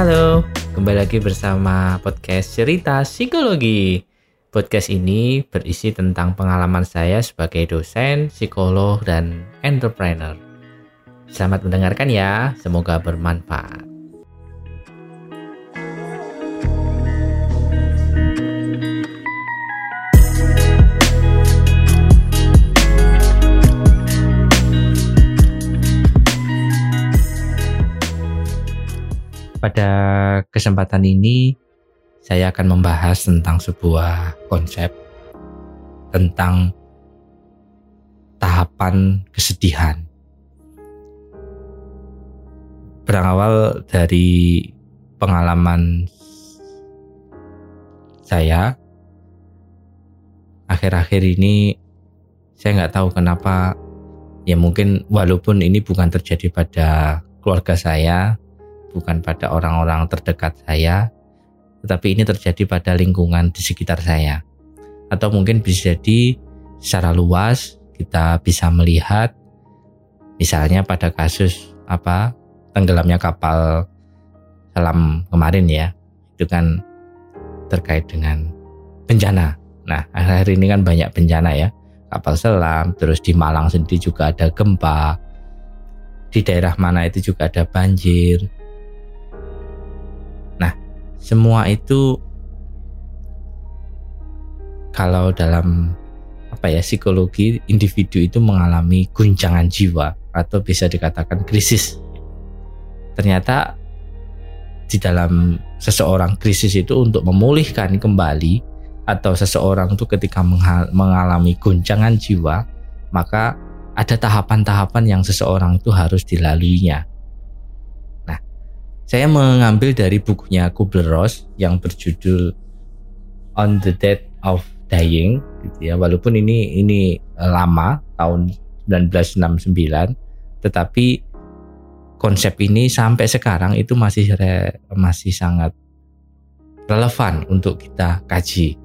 halo, kembali lagi bersama podcast Cerita Psikologi. Podcast ini berisi tentang pengalaman saya sebagai dosen, psikolog, dan entrepreneur. Selamat mendengarkan ya, semoga bermanfaat. Pada kesempatan ini, saya akan membahas tentang sebuah konsep tentang tahapan kesedihan. Berawal dari pengalaman saya, akhir-akhir ini saya nggak tahu kenapa, ya mungkin walaupun ini bukan terjadi pada keluarga saya, bukan pada orang-orang terdekat saya, tetapi ini terjadi pada lingkungan di sekitar saya. Atau mungkin bisa jadi secara luas kita bisa melihat misalnya pada kasus apa tenggelamnya kapal selam kemarin ya itu kan terkait dengan bencana. Nah akhir-akhir ini kan banyak bencana ya kapal selam terus di Malang sendiri juga ada gempa di daerah mana itu juga ada banjir semua itu kalau dalam apa ya psikologi individu itu mengalami guncangan jiwa atau bisa dikatakan krisis. Ternyata di dalam seseorang krisis itu untuk memulihkan kembali atau seseorang itu ketika mengalami guncangan jiwa maka ada tahapan-tahapan yang seseorang itu harus dilaluinya. Saya mengambil dari bukunya Kubler-Ross yang berjudul On the Death of Dying gitu ya. Walaupun ini ini eh, lama tahun 1969 tetapi konsep ini sampai sekarang itu masih re, masih sangat relevan untuk kita kaji.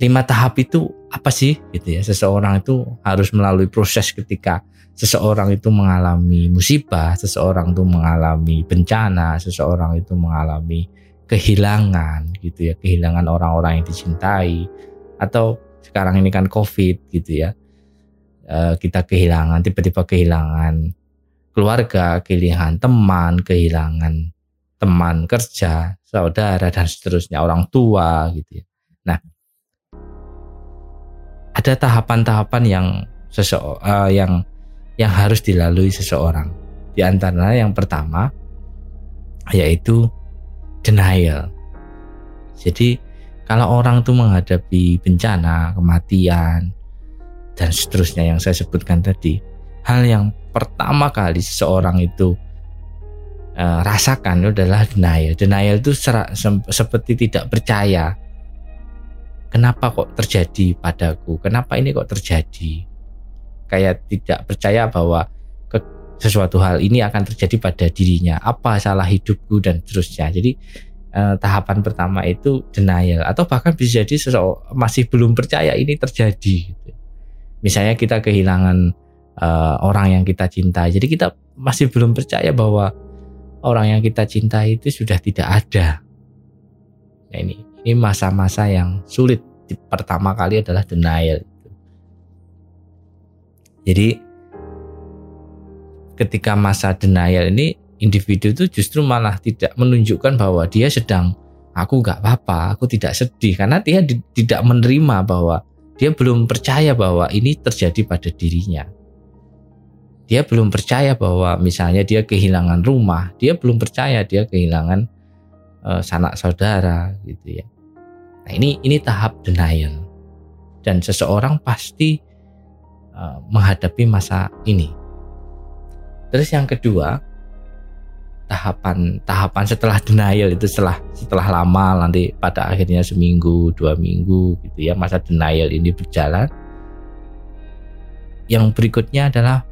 Lima tahap itu apa sih gitu ya? Seseorang itu harus melalui proses ketika seseorang itu mengalami musibah, seseorang itu mengalami bencana, seseorang itu mengalami kehilangan gitu ya, kehilangan orang-orang yang dicintai atau sekarang ini kan Covid gitu ya. Eh, kita kehilangan tiba-tiba kehilangan keluarga, kehilangan teman, kehilangan teman kerja, saudara dan seterusnya, orang tua gitu ya. Nah, ada tahapan-tahapan yang seseorang uh, eh, yang yang harus dilalui seseorang. Di antara yang pertama yaitu denial. Jadi kalau orang itu menghadapi bencana, kematian dan seterusnya yang saya sebutkan tadi, hal yang pertama kali seseorang itu uh, rasakan adalah denial. Denial itu serak, se seperti tidak percaya. Kenapa kok terjadi padaku? Kenapa ini kok terjadi? kayak tidak percaya bahwa sesuatu hal ini akan terjadi pada dirinya apa salah hidupku dan seterusnya jadi eh, tahapan pertama itu denial atau bahkan bisa jadi masih belum percaya ini terjadi gitu. misalnya kita kehilangan eh, orang yang kita cintai jadi kita masih belum percaya bahwa orang yang kita cintai itu sudah tidak ada nah ini ini masa-masa yang sulit. Pertama kali adalah denial. Jadi ketika masa denial ini individu itu justru malah tidak menunjukkan bahwa dia sedang aku nggak apa-apa, aku tidak sedih. Karena dia di, tidak menerima bahwa dia belum percaya bahwa ini terjadi pada dirinya. Dia belum percaya bahwa misalnya dia kehilangan rumah, dia belum percaya dia kehilangan uh, sanak saudara gitu ya. Nah, ini ini tahap denial. Dan seseorang pasti Eh, menghadapi masa ini. Terus yang kedua, tahapan tahapan setelah denial itu setelah setelah lama nanti pada akhirnya seminggu dua minggu gitu ya masa denial ini berjalan. Yang berikutnya adalah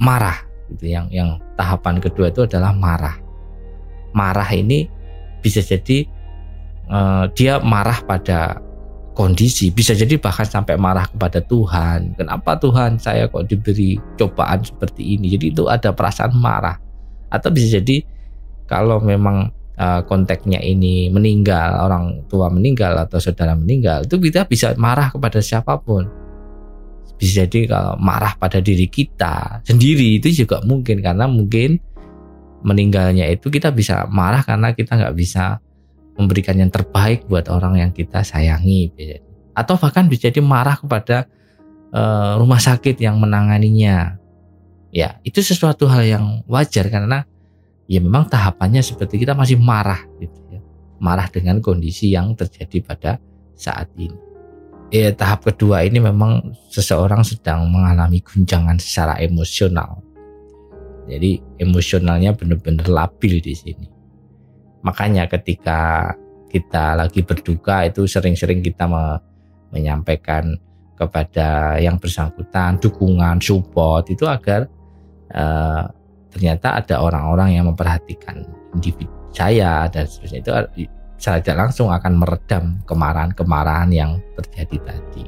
marah gitu yang yang tahapan kedua itu adalah marah. Marah ini bisa jadi uh, dia marah pada kondisi. Bisa jadi bahkan sampai marah kepada Tuhan. Kenapa Tuhan saya kok diberi cobaan seperti ini? Jadi itu ada perasaan marah. Atau bisa jadi kalau memang uh, konteksnya ini meninggal orang tua meninggal atau saudara meninggal itu kita bisa marah kepada siapa pun. Bisa jadi kalau marah pada diri kita sendiri itu juga mungkin. Karena mungkin meninggalnya itu kita bisa marah karena kita nggak bisa memberikan yang terbaik buat orang yang kita sayangi atau bahkan bisa jadi marah kepada uh, rumah sakit yang menanganinya. Ya itu sesuatu hal yang wajar karena ya memang tahapannya seperti kita masih marah gitu ya. Marah dengan kondisi yang terjadi pada saat ini. Ya tahap kedua ini memang seseorang sedang mengalami guncangan secara emosional jadi emosionalnya benar-benar labil di sini makanya ketika kita lagi berduka itu sering-sering kita me menyampaikan kepada yang bersangkutan dukungan support itu agar uh, ternyata ada orang-orang yang memperhatikan individu saya dan seterusnya itu secara tidak langsung akan meredam kemarahan-kemarahan yang terjadi tadi.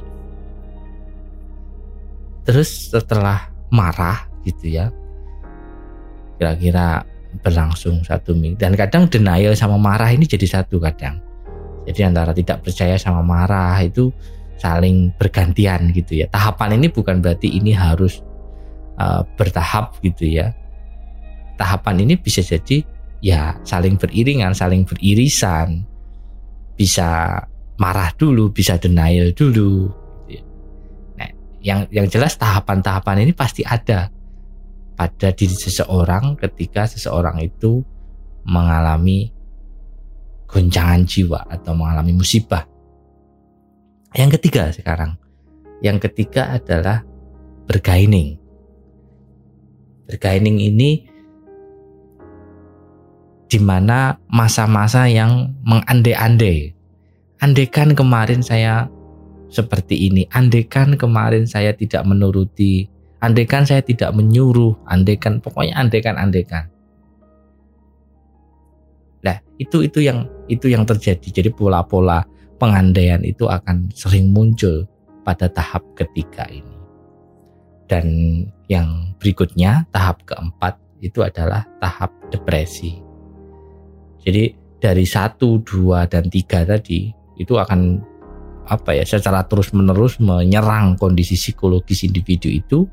Terus setelah marah gitu ya, kira-kira berlangsung satu minggu dan kadang denial sama marah ini jadi satu kadang. Jadi antara tidak percaya sama marah itu saling bergantian gitu ya. Tahapan ini bukan berarti ini harus uh, bertahap gitu ya. Tahapan ini bisa jadi ya saling beriringan, saling beririsan. Bisa marah dulu, bisa denial dulu. Nah, yang yang jelas tahapan-tahapan ini pasti ada pada diri seseorang ketika seseorang itu mengalami goncangan jiwa atau mengalami musibah. Yang ketiga sekarang, yang ketiga adalah bergaining. Bergaining ini di mana masa-masa yang mengandai-andai. Andekan kemarin saya seperti ini, andekan kemarin saya tidak menuruti, andekan saya tidak menyuruh, andekan pokoknya andekan-andekan. Nah, itu itu yang itu yang terjadi. Jadi pola-pola pengandaian itu akan sering muncul pada tahap ketiga ini. Dan yang berikutnya, tahap keempat itu adalah tahap depresi. Jadi dari satu, dua, dan tiga tadi itu akan apa ya secara terus menerus menyerang kondisi psikologis individu itu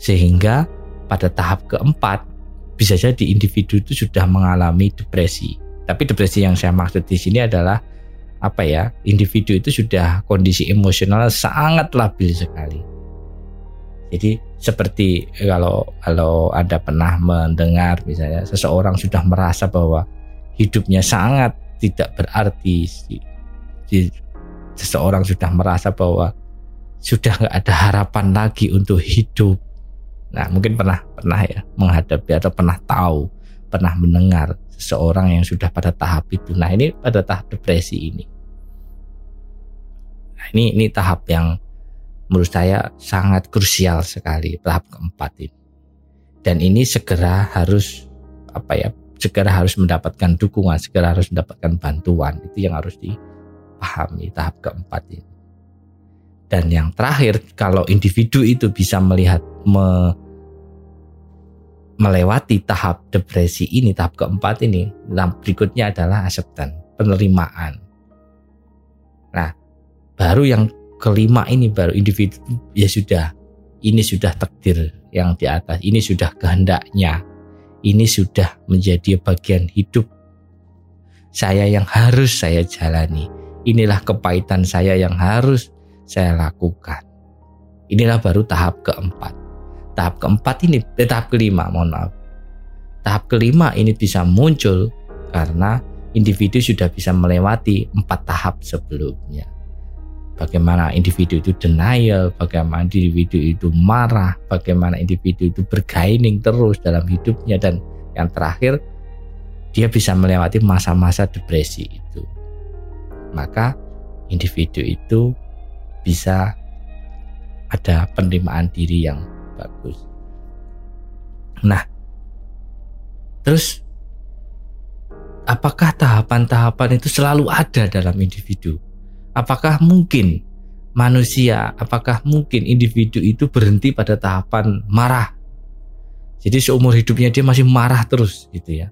sehingga pada tahap keempat bisa jadi individu itu sudah mengalami depresi. Tapi depresi yang saya maksud di sini adalah apa ya individu itu sudah kondisi emosional sangat labil sekali. Jadi seperti kalau kalau anda pernah mendengar misalnya seseorang sudah merasa bahwa hidupnya sangat tidak berarti, seseorang sudah merasa bahwa sudah nggak ada harapan lagi untuk hidup. Nah mungkin pernah pernah ya menghadapi atau pernah tahu, pernah mendengar seseorang yang sudah pada tahap itu. Nah ini pada tahap depresi ini. Nah, ini ini tahap yang menurut saya sangat krusial sekali tahap keempat ini. Dan ini segera harus apa ya segera harus mendapatkan dukungan, segera harus mendapatkan bantuan. Itu yang harus dipahami tahap keempat ini. Dan yang terakhir kalau individu itu bisa melihat me, melewati tahap depresi ini, tahap keempat ini, nah berikutnya adalah acceptance, penerimaan. Nah, baru yang kelima ini baru individu ya sudah, ini sudah takdir yang di atas, ini sudah kehendaknya, ini sudah menjadi bagian hidup saya yang harus saya jalani. Inilah kepahitan saya yang harus saya lakukan. Inilah baru tahap keempat tahap keempat ini, eh, tahap kelima, mohon maaf. Tahap kelima ini bisa muncul karena individu sudah bisa melewati empat tahap sebelumnya. Bagaimana individu itu denial, bagaimana individu itu marah, bagaimana individu itu bergaining terus dalam hidupnya dan yang terakhir dia bisa melewati masa-masa depresi itu. Maka individu itu bisa ada penerimaan diri yang bagus. Nah, terus apakah tahapan-tahapan itu selalu ada dalam individu? Apakah mungkin manusia, apakah mungkin individu itu berhenti pada tahapan marah? Jadi seumur hidupnya dia masih marah terus gitu ya.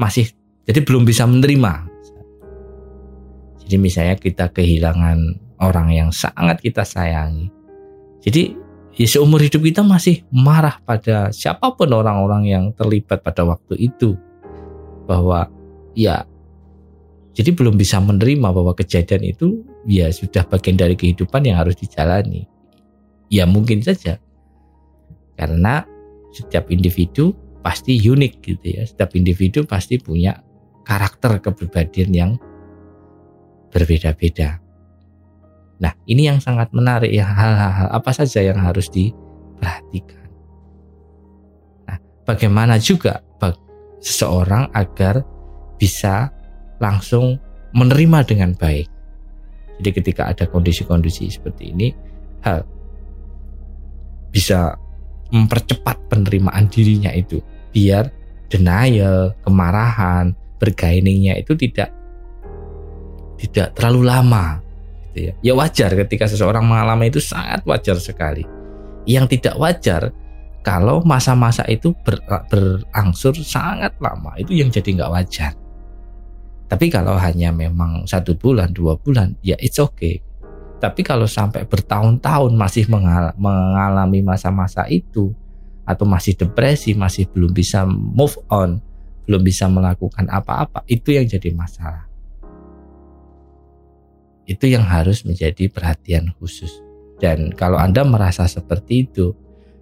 Masih jadi belum bisa menerima. Jadi misalnya kita kehilangan orang yang sangat kita sayangi. Jadi ya seumur hidup kita masih marah pada siapa pun orang-orang yang terlibat pada waktu itu. Bahwa ya jadi belum bisa menerima bahwa kejadian itu ya sudah bagian dari kehidupan yang harus dijalani. Ya mungkin saja. Karena setiap individu pasti unik gitu ya. Setiap individu pasti punya karakter kepribadian yang berbeda-beda. Nah, ini yang sangat menarik ya hal-hal apa saja yang harus diperhatikan. Nah, bagaimana juga seseorang agar bisa langsung menerima dengan baik. Jadi ketika ada kondisi-kondisi seperti ini, hal bisa mempercepat penerimaan dirinya itu biar denial, kemarahan, bergainingnya itu tidak tidak terlalu lama gitu ya. Ya wajar ketika seseorang mengalami itu sangat wajar sekali. Yang tidak wajar kalau masa-masa itu ber, berangsur sangat lama itu yang jadi nggak wajar. Tapi kalau hanya memang satu bulan, dua bulan, ya it's okay. Tapi kalau sampai bertahun-tahun masih mengalami masa-masa itu atau masih depresi, masih belum bisa move on, belum bisa melakukan apa-apa, itu yang jadi masalah. Itu yang harus menjadi perhatian khusus. Dan kalau Anda merasa seperti itu,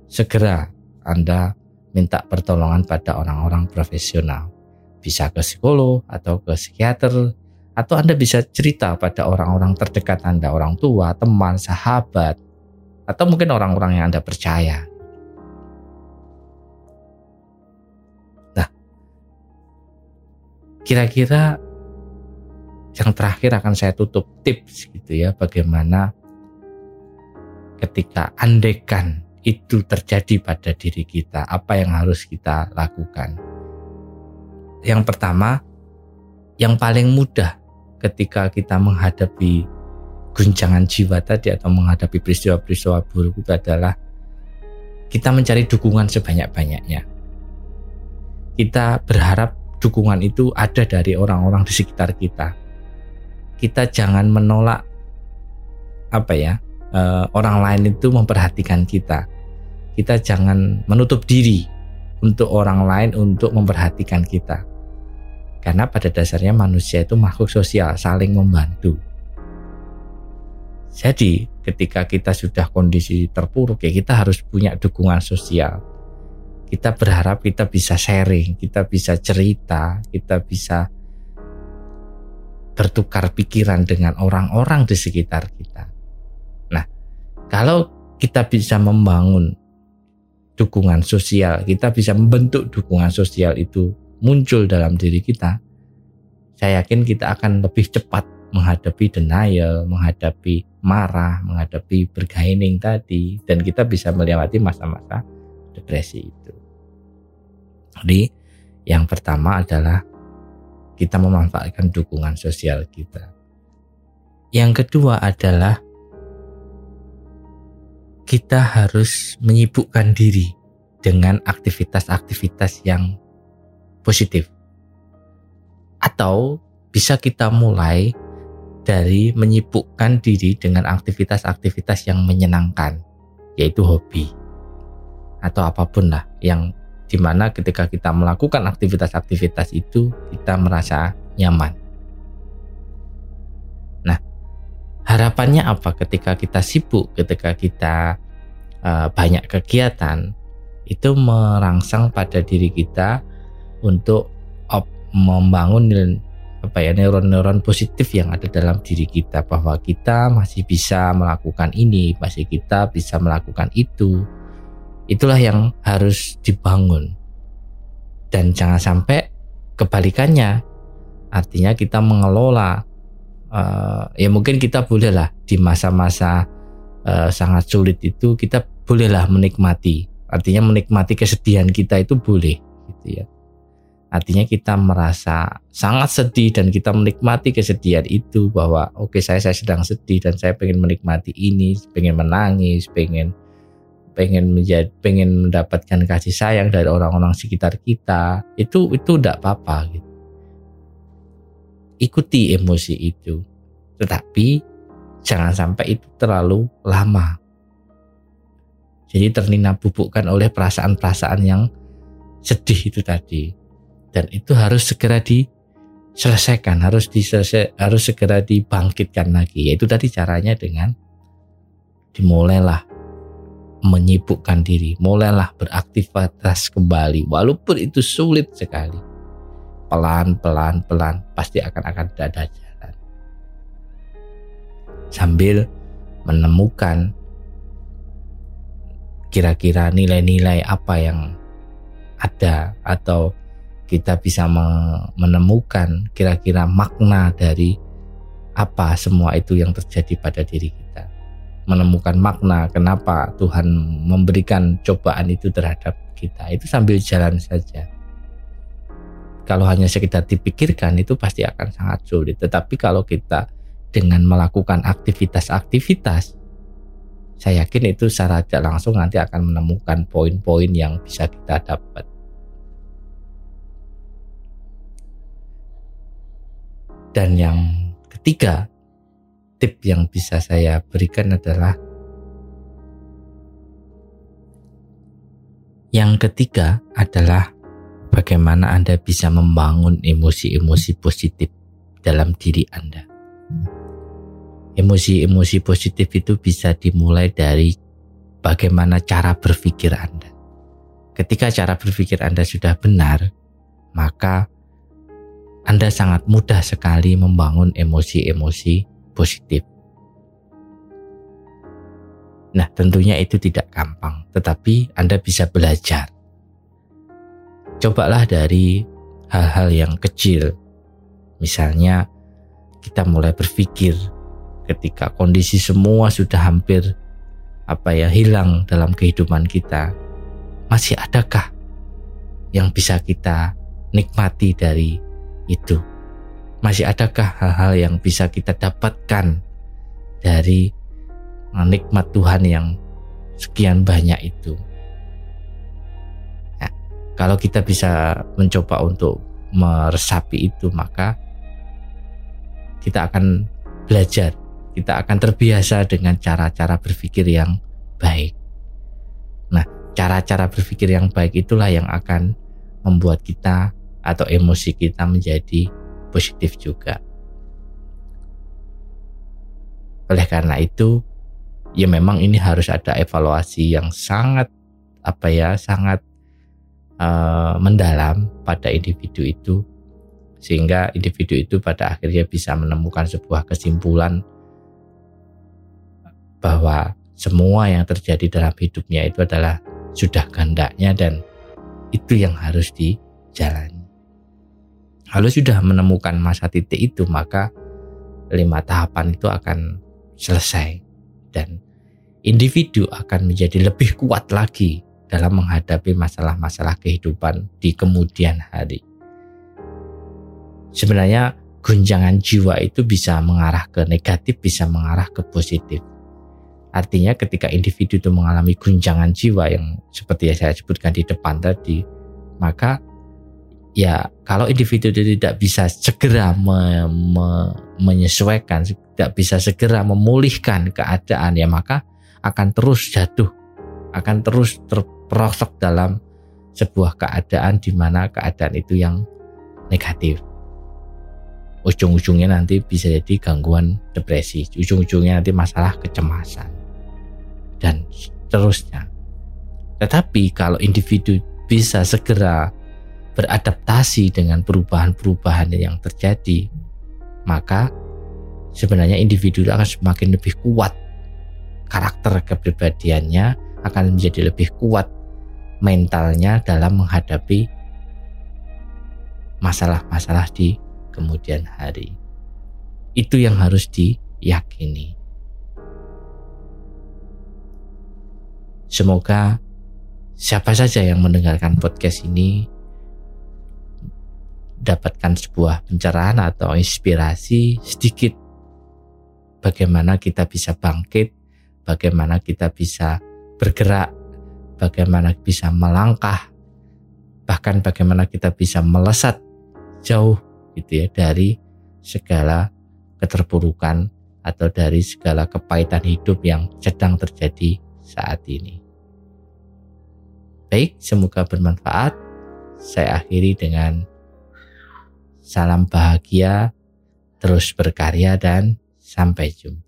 segera Anda minta pertolongan pada orang-orang profesional. Bisa ke psikolog atau ke psikiater atau Anda bisa cerita pada orang-orang terdekat Anda, orang tua, teman, sahabat, atau mungkin orang-orang yang Anda percaya. Nah, kira-kira yang terakhir akan saya tutup tips gitu ya, bagaimana ketika andekan itu terjadi pada diri kita, apa yang harus kita lakukan. Yang pertama, yang paling mudah ketika kita menghadapi guncangan jiwa tadi atau menghadapi peristiwa-peristiwa buruk itu adalah kita mencari dukungan sebanyak-banyaknya. Kita berharap dukungan itu ada dari orang-orang di sekitar kita. Kita jangan menolak apa ya eh, orang lain itu memperhatikan kita. Kita jangan menutup diri untuk orang lain untuk memperhatikan kita karena pada dasarnya manusia itu makhluk sosial, saling membantu. Jadi ketika kita sudah kondisi terpuruk ya kita harus punya dukungan sosial. Kita berharap kita bisa sharing, kita bisa cerita, kita bisa bertukar pikiran dengan orang-orang di sekitar kita. Nah, kalau kita bisa membangun dukungan sosial, kita bisa membentuk dukungan sosial itu muncul dalam diri kita, saya yakin kita akan lebih cepat menghadapi denial, menghadapi marah, menghadapi bergaining tadi, dan kita bisa melewati masa-masa depresi itu. Jadi, yang pertama adalah kita memanfaatkan dukungan sosial kita. Yang kedua adalah kita harus menyibukkan diri dengan aktivitas-aktivitas yang positif. Atau bisa kita mulai dari menyibukkan diri dengan aktivitas-aktivitas yang menyenangkan, yaitu hobi atau apa pun lah yang di mana ketika kita melakukan aktivitas-aktivitas itu kita merasa nyaman. Nah, harapannya apa ketika kita sibuk, ketika kita uh, banyak kegiatan, itu merangsang pada diri kita untuk op, membangun apa ya neuron-neuron positif yang ada dalam diri kita bahwa kita masih bisa melakukan ini, masih kita bisa melakukan itu. Itulah yang harus dibangun. Dan jangan sampai kebalikannya. Artinya kita mengelola uh, ya mungkin kita bolehlah di masa-masa uh, sangat sulit itu kita bolehlah menikmati. Artinya menikmati kesedihan kita itu boleh gitu ya Artinya kita merasa sangat sedih dan kita menikmati kesedihan itu bahwa oke okay, saya saya sedang sedih dan saya pengen menikmati ini, pengen menangis, pengen pengen menjadi pengen mendapatkan kasih sayang dari orang-orang sekitar kita itu itu tidak apa-apa gitu. Ikuti emosi itu. Tetapi jangan sampai itu terlalu lama. Jadi ternina bubukkan oleh perasaan-perasaan yang sedih itu tadi. Dan itu harus segera diselesaikan harus diselesai harus segera dibangkitkan lagi. Yaitu tadi caranya dengan dimulailah menyibukkan diri, mulailah beraktivitas kembali, walaupun itu sulit sekali. Pelan, pelan, pelan, pasti akan akan ada jalan. Sambil menemukan kira-kira nilai-nilai apa yang ada atau kita bisa menemukan kira-kira makna dari apa semua itu yang terjadi pada diri kita menemukan makna kenapa Tuhan memberikan cobaan itu terhadap kita. Itu sambil jalan saja. Kalau hanya sekedar dipikirkan itu pasti akan sangat sulit. Tetapi kalau kita dengan melakukan aktivitas-aktivitas saya yakin itu secara tidak langsung nanti akan menemukan poin-poin yang bisa kita dapat. Dan yang ketiga tip yang bisa saya berikan adalah yang ketiga adalah bagaimana Anda bisa membangun emosi-emosi positif dalam diri Anda. Emosi-emosi positif itu bisa dimulai dari bagaimana cara berpikir Anda. Ketika cara berpikir Anda sudah benar, maka Anda sangat mudah sekali membangun emosi-emosi positif. Nah, tentunya itu tidak gampang, tetapi Anda bisa belajar. Cobalah dari hal-hal yang kecil. Misalnya, kita mulai berpikir ketika kondisi semua sudah hampir apa ya hilang dalam kehidupan kita. Masih adakah yang bisa kita nikmati dari itu? Masih adakah hal-hal yang bisa kita dapatkan dari nikmat Tuhan yang sekian banyak itu? Ya, kalau kita bisa mencoba untuk meresapi itu, maka kita akan belajar, kita akan terbiasa dengan cara-cara berpikir yang baik. Nah, cara-cara berpikir yang baik itulah yang akan membuat kita atau emosi kita menjadi positif juga. Oleh karena itu, ya memang ini harus ada evaluasi yang sangat apa ya, sangat uh, mendalam pada individu itu sehingga individu itu pada akhirnya bisa menemukan sebuah kesimpulan bahwa semua yang terjadi dalam hidupnya itu adalah sudah kehendaknya dan itu yang harus dijalani. Kalau sudah menemukan masa titik itu, maka lima tahapan itu akan selesai dan individu akan menjadi lebih kuat lagi dalam menghadapi masalah-masalah kehidupan di kemudian hari. Sebenarnya guncangan jiwa itu bisa mengarah ke negatif, bisa mengarah ke positif. Artinya ketika individu itu mengalami guncangan jiwa yang seperti yang saya sebutkan di depan tadi, maka ya kalau individu itu tidak bisa segera me, me, menyesuaikan, tidak bisa segera memulihkan keadaan ya maka akan terus jatuh, akan terus terperosok dalam sebuah keadaan di mana keadaan itu yang negatif. Ujung-ujungnya nanti bisa jadi gangguan depresi, ujung-ujungnya nanti masalah kecemasan dan seterusnya. Tetapi kalau individu bisa segera beradaptasi dengan perubahan-perubahan yang terjadi, maka sebenarnya individu akan semakin lebih kuat karakter kepribadiannya akan menjadi lebih kuat mentalnya dalam menghadapi masalah-masalah di kemudian hari. Itu yang harus diyakini. Semoga siapa saja yang mendengarkan podcast ini dapatkan sebuah pencerahan atau inspirasi sedikit bagaimana kita bisa bangkit, bagaimana kita bisa bergerak bagaimana bisa melangkah, bahkan bagaimana kita bisa melesat jauh gitu ya dari segala keterpurukan atau dari segala kepahitan hidup yang sedang terjadi saat ini. Baik, semoga bermanfaat. Saya akhiri dengan salam bahagia, terus berkarya dan sampai jumpa.